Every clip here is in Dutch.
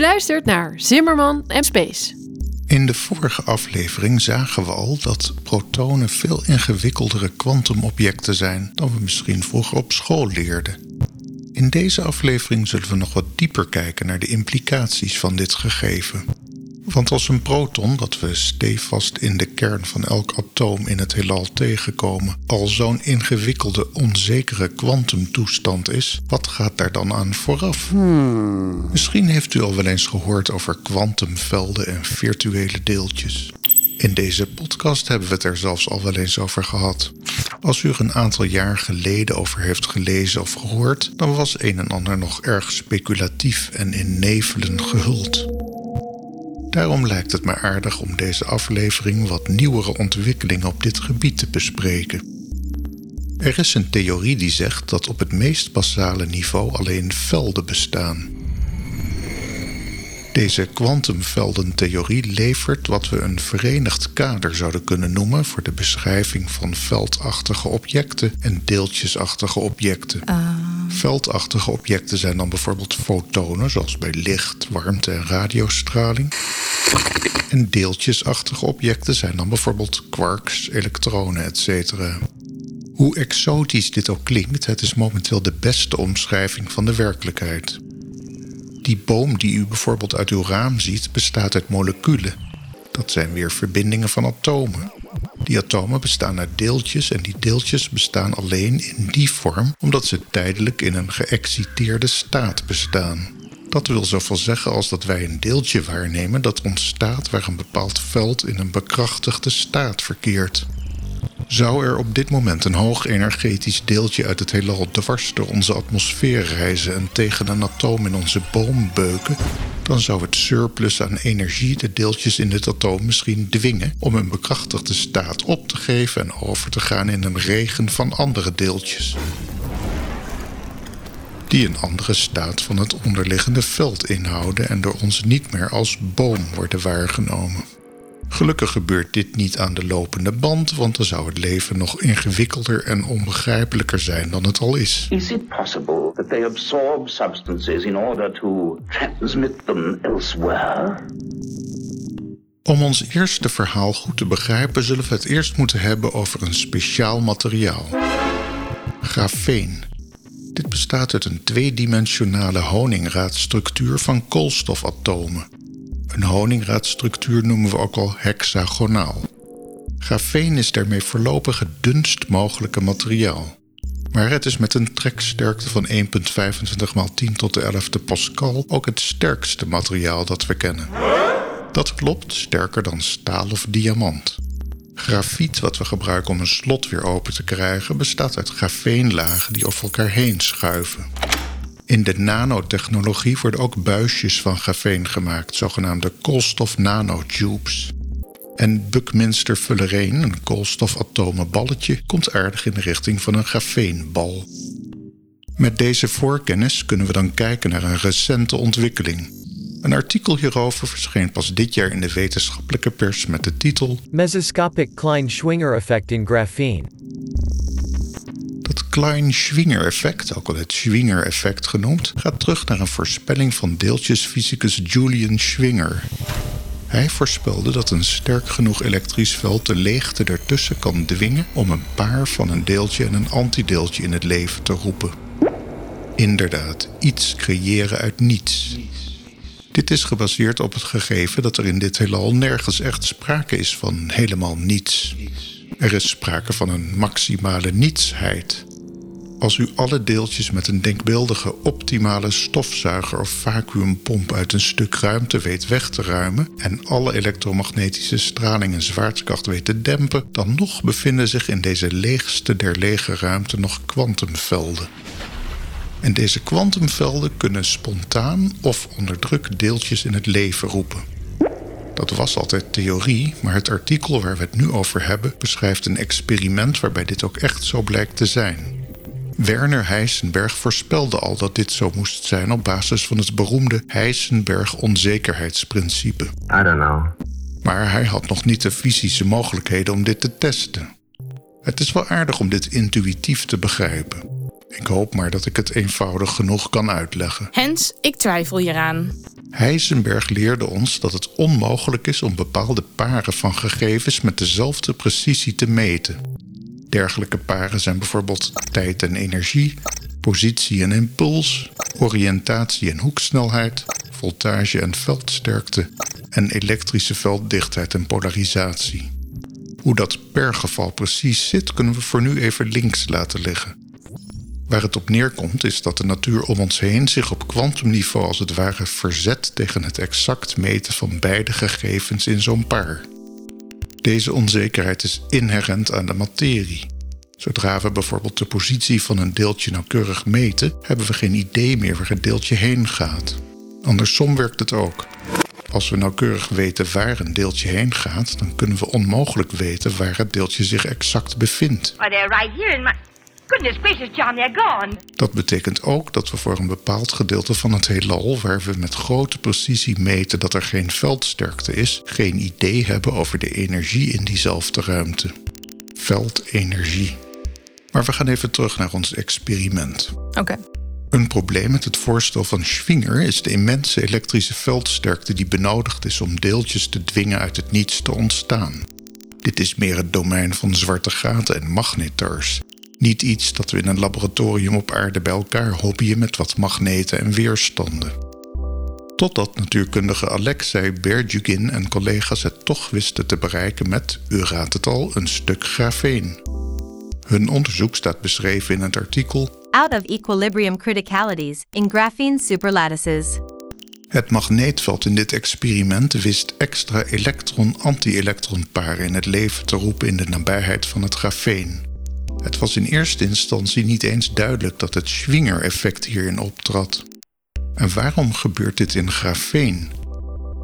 Luistert naar Zimmerman en Space. In de vorige aflevering zagen we al dat protonen veel ingewikkeldere kwantumobjecten zijn dan we misschien vroeger op school leerden. In deze aflevering zullen we nog wat dieper kijken naar de implicaties van dit gegeven. Want als een proton, dat we stevast in de kern van elk atoom in het heelal tegenkomen, al zo'n ingewikkelde, onzekere kwantumtoestand is, wat gaat daar dan aan vooraf? Misschien heeft u al wel eens gehoord over kwantumvelden en virtuele deeltjes. In deze podcast hebben we het er zelfs al wel eens over gehad. Als u er een aantal jaar geleden over heeft gelezen of gehoord, dan was een en ander nog erg speculatief en in nevelen gehuld. Daarom lijkt het me aardig om deze aflevering wat nieuwere ontwikkelingen op dit gebied te bespreken. Er is een theorie die zegt dat op het meest basale niveau alleen velden bestaan. Deze kwantumveldentheorie levert wat we een verenigd kader zouden kunnen noemen voor de beschrijving van veldachtige objecten en deeltjesachtige objecten. Veldachtige objecten zijn dan bijvoorbeeld fotonen, zoals bij licht, warmte en radiostraling. En deeltjesachtige objecten zijn dan bijvoorbeeld quarks, elektronen, etc. Hoe exotisch dit ook klinkt, het is momenteel de beste omschrijving van de werkelijkheid. Die boom die u bijvoorbeeld uit uw raam ziet, bestaat uit moleculen. Dat zijn weer verbindingen van atomen. Die atomen bestaan uit deeltjes en die deeltjes bestaan alleen in die vorm omdat ze tijdelijk in een geëxciteerde staat bestaan. Dat wil zoveel zeggen als dat wij een deeltje waarnemen dat ontstaat waar een bepaald veld in een bekrachtigde staat verkeert. Zou er op dit moment een hoog energetisch deeltje uit het heelal dwars door onze atmosfeer reizen en tegen een atoom in onze boom beuken, dan zou het surplus aan energie de deeltjes in dit atoom misschien dwingen om een bekrachtigde staat op te geven en over te gaan in een regen van andere deeltjes. Die een andere staat van het onderliggende veld inhouden en door ons niet meer als boom worden waargenomen. Gelukkig gebeurt dit niet aan de lopende band, want dan zou het leven nog ingewikkelder en onbegrijpelijker zijn dan het al is. Is it possible that they absorb substances in order to transmit them elsewhere? Om ons eerste verhaal goed te begrijpen, zullen we het eerst moeten hebben over een speciaal materiaal: grafeen. Dit bestaat uit een tweedimensionale honingraadstructuur van koolstofatomen. Een honingraadstructuur noemen we ook al hexagonaal. Grafeen is daarmee voorlopig het dunst mogelijke materiaal. Maar het is met een treksterkte van 1,25 x 10 tot de 11e pascal ook het sterkste materiaal dat we kennen. Dat klopt, sterker dan staal of diamant. Grafiet, wat we gebruiken om een slot weer open te krijgen, bestaat uit grafeenlagen die over elkaar heen schuiven. In de nanotechnologie worden ook buisjes van grafeen gemaakt, zogenaamde koolstof-nanotubes. En Buckminster fullereen, een koolstofatomen balletje, komt aardig in de richting van een grafeenbal. Met deze voorkennis kunnen we dan kijken naar een recente ontwikkeling. Een artikel hierover verscheen pas dit jaar in de wetenschappelijke pers met de titel Mesoscopic Klein-Schwinger effect in graphene. Het Klein-Schwinger-effect, ook wel het Schwinger-effect genoemd, gaat terug naar een voorspelling van deeltjesfysicus Julian Schwinger. Hij voorspelde dat een sterk genoeg elektrisch veld de leegte ertussen kan dwingen om een paar van een deeltje en een antideeltje in het leven te roepen. Inderdaad, iets creëren uit niets. Dit is gebaseerd op het gegeven dat er in dit heelal nergens echt sprake is van helemaal niets. Er is sprake van een maximale nietsheid. Als u alle deeltjes met een denkbeeldige optimale stofzuiger of vacuümpomp uit een stuk ruimte weet weg te ruimen en alle elektromagnetische straling en zwaartekracht weet te dempen, dan nog bevinden zich in deze leegste der lege ruimte nog kwantumvelden. En deze kwantumvelden kunnen spontaan of onder druk deeltjes in het leven roepen. Dat was altijd theorie, maar het artikel waar we het nu over hebben beschrijft een experiment waarbij dit ook echt zo blijkt te zijn. Werner Heisenberg voorspelde al dat dit zo moest zijn op basis van het beroemde Heisenberg-onzekerheidsprincipe. I don't know. Maar hij had nog niet de fysische mogelijkheden om dit te testen. Het is wel aardig om dit intuïtief te begrijpen. Ik hoop maar dat ik het eenvoudig genoeg kan uitleggen. Hens, ik twijfel hieraan. Heisenberg leerde ons dat het onmogelijk is om bepaalde paren van gegevens met dezelfde precisie te meten. Dergelijke paren zijn bijvoorbeeld tijd en energie, positie en impuls, oriëntatie en hoeksnelheid, voltage en veldsterkte en elektrische velddichtheid en polarisatie. Hoe dat per geval precies zit, kunnen we voor nu even links laten liggen. Waar het op neerkomt is dat de natuur om ons heen zich op kwantumniveau als het ware verzet tegen het exact meten van beide gegevens in zo'n paar. Deze onzekerheid is inherent aan de materie. Zodra we bijvoorbeeld de positie van een deeltje nauwkeurig meten, hebben we geen idee meer waar het deeltje heen gaat. Andersom werkt het ook. Als we nauwkeurig weten waar een deeltje heen gaat, dan kunnen we onmogelijk weten waar het deeltje zich exact bevindt. Goodness gracious, John, they're gone. Dat betekent ook dat we voor een bepaald gedeelte van het heelal, waar we met grote precisie meten dat er geen veldsterkte is, geen idee hebben over de energie in diezelfde ruimte. Veldenergie. Maar we gaan even terug naar ons experiment. Oké. Een probleem met het voorstel van Schwinger is de immense elektrische veldsterkte die benodigd is om deeltjes te dwingen uit het niets te ontstaan. Dit is meer het domein van zwarte gaten en magnetars. Niet iets dat we in een laboratorium op aarde bij elkaar hobbyen met wat magneten en weerstanden. Totdat natuurkundige Alexei Berjugin en collega's het toch wisten te bereiken met, u raadt het al, een stuk grafeen. Hun onderzoek staat beschreven in het artikel out of equilibrium criticalities in graphene superlattices. Het magneetveld in dit experiment wist extra elektron-anti-elektronparen in het leven te roepen in de nabijheid van het grafeen. Het was in eerste instantie niet eens duidelijk dat het Schwinger-effect hierin optrad. En waarom gebeurt dit in grafeen?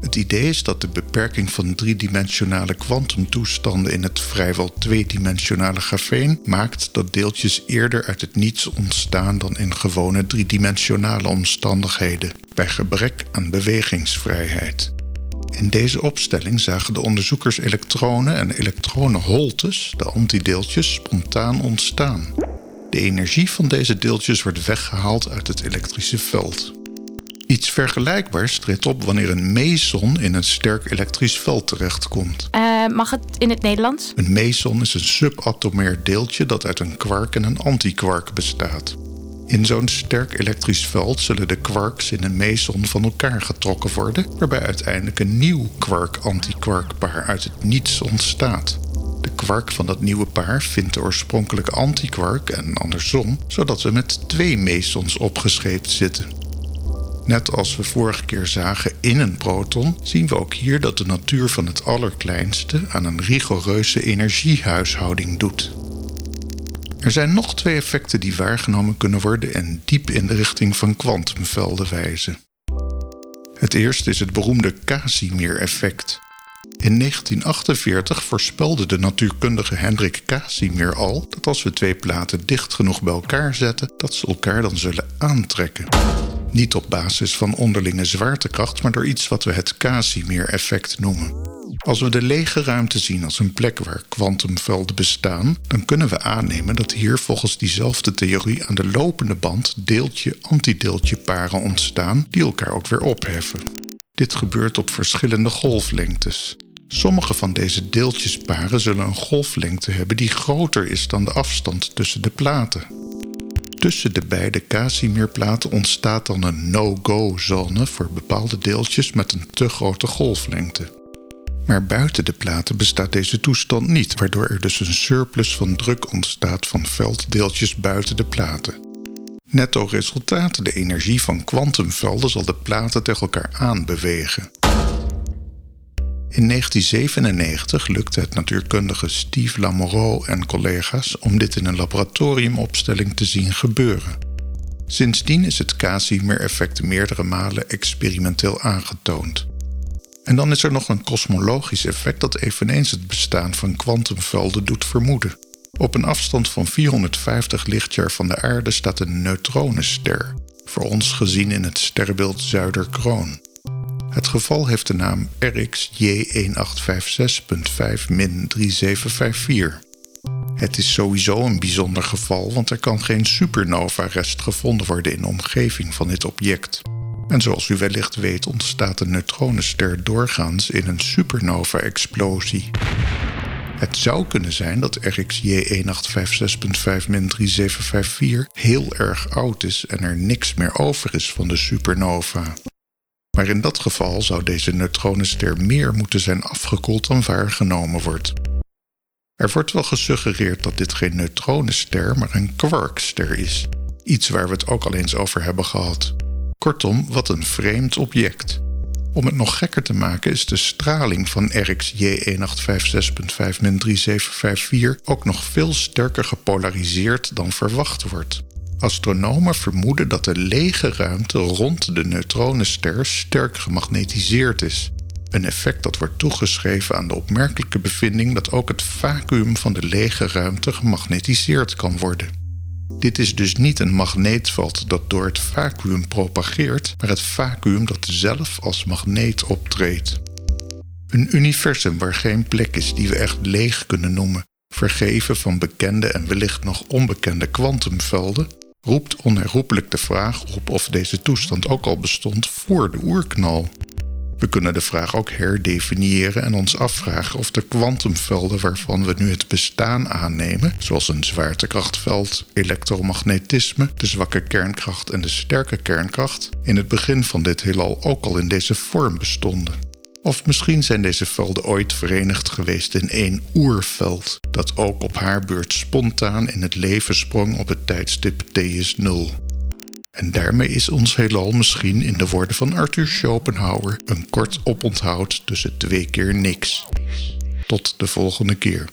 Het idee is dat de beperking van driedimensionale kwantumtoestanden in het vrijwel tweedimensionale grafeen maakt dat deeltjes eerder uit het niets ontstaan dan in gewone driedimensionale omstandigheden, bij gebrek aan bewegingsvrijheid. In deze opstelling zagen de onderzoekers elektronen en elektronenholtes, de antideeltjes, spontaan ontstaan. De energie van deze deeltjes wordt weggehaald uit het elektrische veld. Iets vergelijkbaars treedt op wanneer een meson in een sterk elektrisch veld terechtkomt. Eh, mag het in het Nederlands? Een meson is een subatomair deeltje dat uit een kwark en een antikwark bestaat. In zo'n sterk elektrisch veld zullen de quarks in een meson van elkaar getrokken worden, waarbij uiteindelijk een nieuw quark-antikwarkpaar uit het niets ontstaat. De kwark van dat nieuwe paar vindt de oorspronkelijke antikwark en andersom, zodat we met twee mesons opgescheept zitten. Net als we vorige keer zagen in een proton, zien we ook hier dat de natuur van het allerkleinste aan een rigoureuze energiehuishouding doet. Er zijn nog twee effecten die waargenomen kunnen worden en diep in de richting van kwantumvelden wijzen. Het eerste is het beroemde Casimir-effect. In 1948 voorspelde de natuurkundige Hendrik Casimir al dat als we twee platen dicht genoeg bij elkaar zetten, dat ze elkaar dan zullen aantrekken. Niet op basis van onderlinge zwaartekracht, maar door iets wat we het Casimir-effect noemen. Als we de lege ruimte zien als een plek waar kwantumvelden bestaan, dan kunnen we aannemen dat hier volgens diezelfde theorie aan de lopende band deeltje-antideeltje paren ontstaan die elkaar ook weer opheffen. Dit gebeurt op verschillende golflengtes. Sommige van deze deeltjesparen zullen een golflengte hebben die groter is dan de afstand tussen de platen. Tussen de beide Casimirplaten ontstaat dan een no-go-zone voor bepaalde deeltjes met een te grote golflengte. Maar buiten de platen bestaat deze toestand niet, waardoor er dus een surplus van druk ontstaat van velddeeltjes buiten de platen. Netto resultaat: de energie van kwantumvelden zal de platen tegen elkaar aanbewegen. In 1997 lukte het natuurkundige Steve Lamoureux en collega's om dit in een laboratoriumopstelling te zien gebeuren. Sindsdien is het Casimir-effect meerdere malen experimenteel aangetoond. En dan is er nog een kosmologisch effect dat eveneens het bestaan van kwantumvelden doet vermoeden. Op een afstand van 450 lichtjaar van de aarde staat een neutronenster, voor ons gezien in het sterrenbeeld Zuiderkroon. Het geval heeft de naam RxJ1856.5-3754. Het is sowieso een bijzonder geval, want er kan geen supernova-rest gevonden worden in de omgeving van dit object. En zoals u wellicht weet ontstaat een neutronenster doorgaans in een supernova-explosie. Het zou kunnen zijn dat RxJ 1856.5-3754 heel erg oud is en er niks meer over is van de supernova. Maar in dat geval zou deze neutronenster meer moeten zijn afgekoeld dan waargenomen wordt. Er wordt wel gesuggereerd dat dit geen neutronenster, maar een quarkster is. Iets waar we het ook al eens over hebben gehad. Kortom, wat een vreemd object. Om het nog gekker te maken is de straling van RxJ 1856.5-3754 ook nog veel sterker gepolariseerd dan verwacht wordt. Astronomen vermoeden dat de lege ruimte rond de neutronenster sterk gemagnetiseerd is. Een effect dat wordt toegeschreven aan de opmerkelijke bevinding dat ook het vacuüm van de lege ruimte gemagnetiseerd kan worden. Dit is dus niet een magneetveld dat door het vacuüm propageert, maar het vacuüm dat zelf als magneet optreedt. Een universum waar geen plek is die we echt leeg kunnen noemen, vergeven van bekende en wellicht nog onbekende kwantumvelden, roept onherroepelijk de vraag op of deze toestand ook al bestond voor de oerknal. We kunnen de vraag ook herdefiniëren en ons afvragen of de kwantumvelden waarvan we nu het bestaan aannemen, zoals een zwaartekrachtveld, elektromagnetisme, de zwakke kernkracht en de sterke kernkracht, in het begin van dit heelal ook al in deze vorm bestonden. Of misschien zijn deze velden ooit verenigd geweest in één oerveld, dat ook op haar beurt spontaan in het leven sprong op het tijdstip T is 0. En daarmee is ons heelal misschien in de woorden van Arthur Schopenhauer een kort oponthoud tussen twee keer niks. Tot de volgende keer.